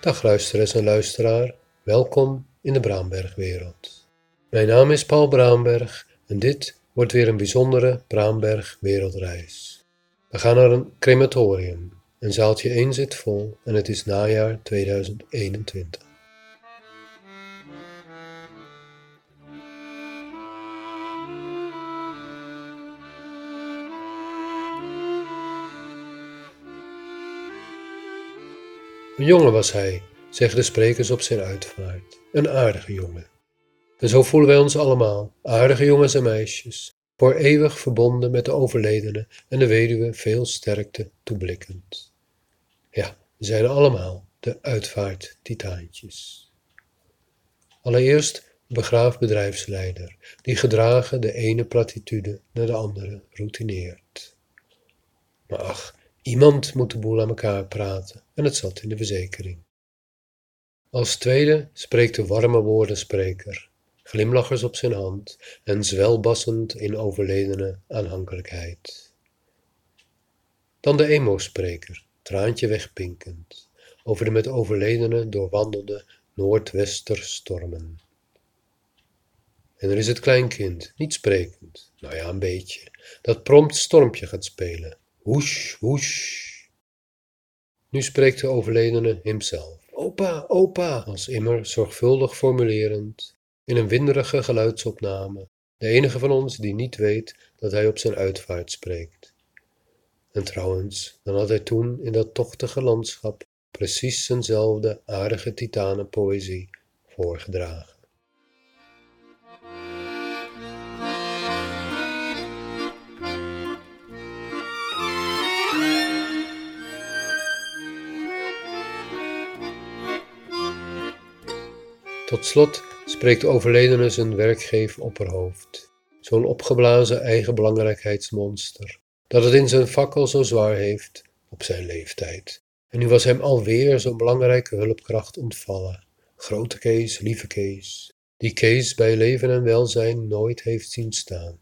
Dag luisteres en luisteraar, welkom in de Braambergwereld. Mijn naam is Paul Braamberg en dit wordt weer een bijzondere Braamberg wereldreis. We gaan naar een crematorium. Een zaaltje 1 zit vol en het is najaar 2021. Een jongen was hij, zeggen de sprekers op zijn uitvaart. Een aardige jongen. En zo voelen wij ons allemaal, aardige jongens en meisjes, voor eeuwig verbonden met de overledene en de weduwe veel sterkte toeblikkend. Ja, we zijn allemaal de uitvaarttitaantjes. Allereerst begraafbedrijfsleider, die gedragen de ene platitude naar de andere routineert. Maar ach, iemand moet de boel aan elkaar praten en het zat in de verzekering. Als tweede spreekt de warme woordenspreker, glimlachers op zijn hand en zwelbassend in overledene aanhankelijkheid. Dan de emo-spreker, traantje wegpinkend, over de met overledene doorwandelde noordwesterstormen. En er is het kleinkind, niet sprekend, nou ja, een beetje, dat prompt stormpje gaat spelen. Woesh, woesh. Nu spreekt de overledene hemzelf. Opa, opa, als immer zorgvuldig formulerend, in een winderige geluidsopname, de enige van ons die niet weet dat hij op zijn uitvaart spreekt. En trouwens, dan had hij toen in dat tochtige landschap precies zijnzelfde aardige titanenpoëzie voorgedragen. Tot slot spreekt de overledene zijn werkgever opperhoofd, zo'n opgeblazen eigen belangrijkheidsmonster, dat het in zijn fakkel zo zwaar heeft op zijn leeftijd. En nu was hem alweer zo'n belangrijke hulpkracht ontvallen. Grote Kees, lieve Kees, die Kees bij leven en welzijn nooit heeft zien staan.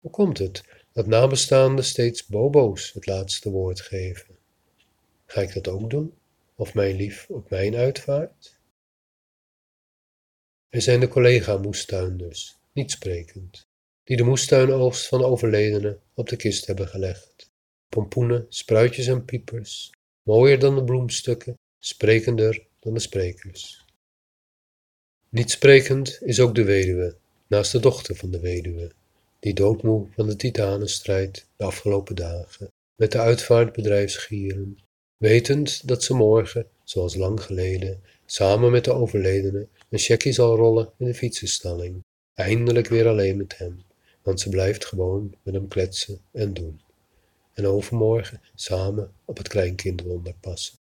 Hoe komt het dat nabestaanden steeds bobo's het laatste woord geven? Ga ik dat ook doen? Of mijn lief op mijn uitvaart? Er zijn de collega-moestuinders, niet sprekend, die de moestuinoogst van overledenen op de kist hebben gelegd. Pompoenen, spruitjes en piepers, mooier dan de bloemstukken, sprekender dan de sprekers. Niet sprekend is ook de weduwe, naast de dochter van de weduwe, die doodmoe van de titanenstrijd de afgelopen dagen met de uitvaartbedrijfsgieren, wetend dat ze morgen, zoals lang geleden, samen met de overledene een checkie zal rollen in de fietsenstalling. Eindelijk weer alleen met hem, want ze blijft gewoon met hem kletsen en doen. En overmorgen samen op het kleinkindwonder passen.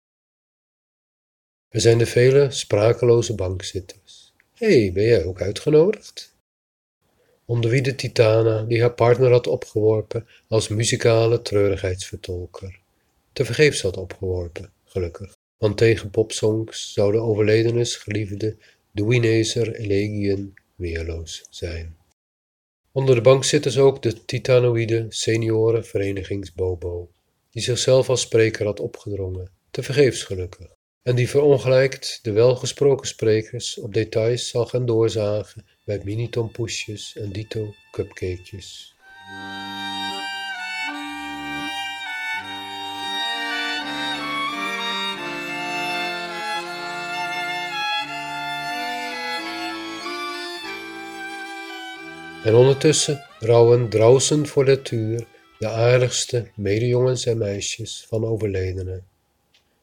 Er zijn de vele sprakeloze bankzitters. Hé, hey, ben jij ook uitgenodigd? Onder wie de Titana die haar partner had opgeworpen als muzikale treurigheidsvertolker. Te vergeefs had opgeworpen, gelukkig want tegen popsongs zou de overledenes geliefde Duinezer elegieën weerloos zijn. Onder de bank zitten ook de titanoïde seniorenverenigingsbobo, die zichzelf als spreker had opgedrongen, te vergeefs gelukkig, en die verongelijkt de welgesproken sprekers op details zal gaan doorzagen bij mini-tompoesjes en dito cupcakejes. En ondertussen rouwen draußen voor de tuur de aardigste medejongens en meisjes van overledenen.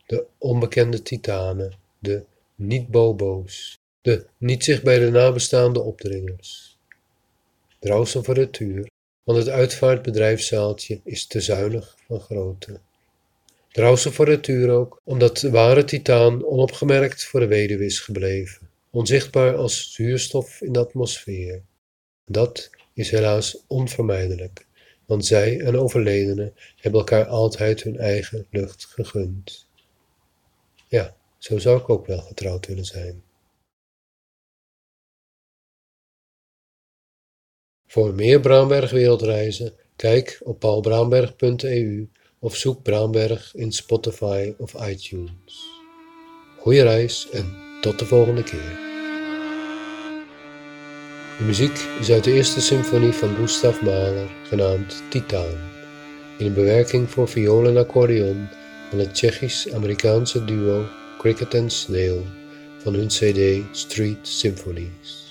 De onbekende titanen, de niet-bobo's, de niet zich bij de nabestaande opdringers. Draußen voor de tuur, want het uitvaartbedrijfszaaltje is te zuinig van grootte. Draußen voor de tuur ook, omdat de ware titaan onopgemerkt voor de weduwe is gebleven, onzichtbaar als zuurstof in de atmosfeer. Dat is helaas onvermijdelijk, want zij en overledenen hebben elkaar altijd hun eigen lucht gegund. Ja, zo zou ik ook wel getrouwd willen zijn. Voor meer Braamberg wereldreizen, kijk op paulbraamberg.eu of zoek Braamberg in Spotify of iTunes. Goeie reis en tot de volgende keer. De muziek is uit de eerste symfonie van Gustav Mahler, genaamd Titaan, in een bewerking voor viool en accordeon van het Tsjechisch-Amerikaanse duo Cricket and Snail van hun CD Street Symphonies.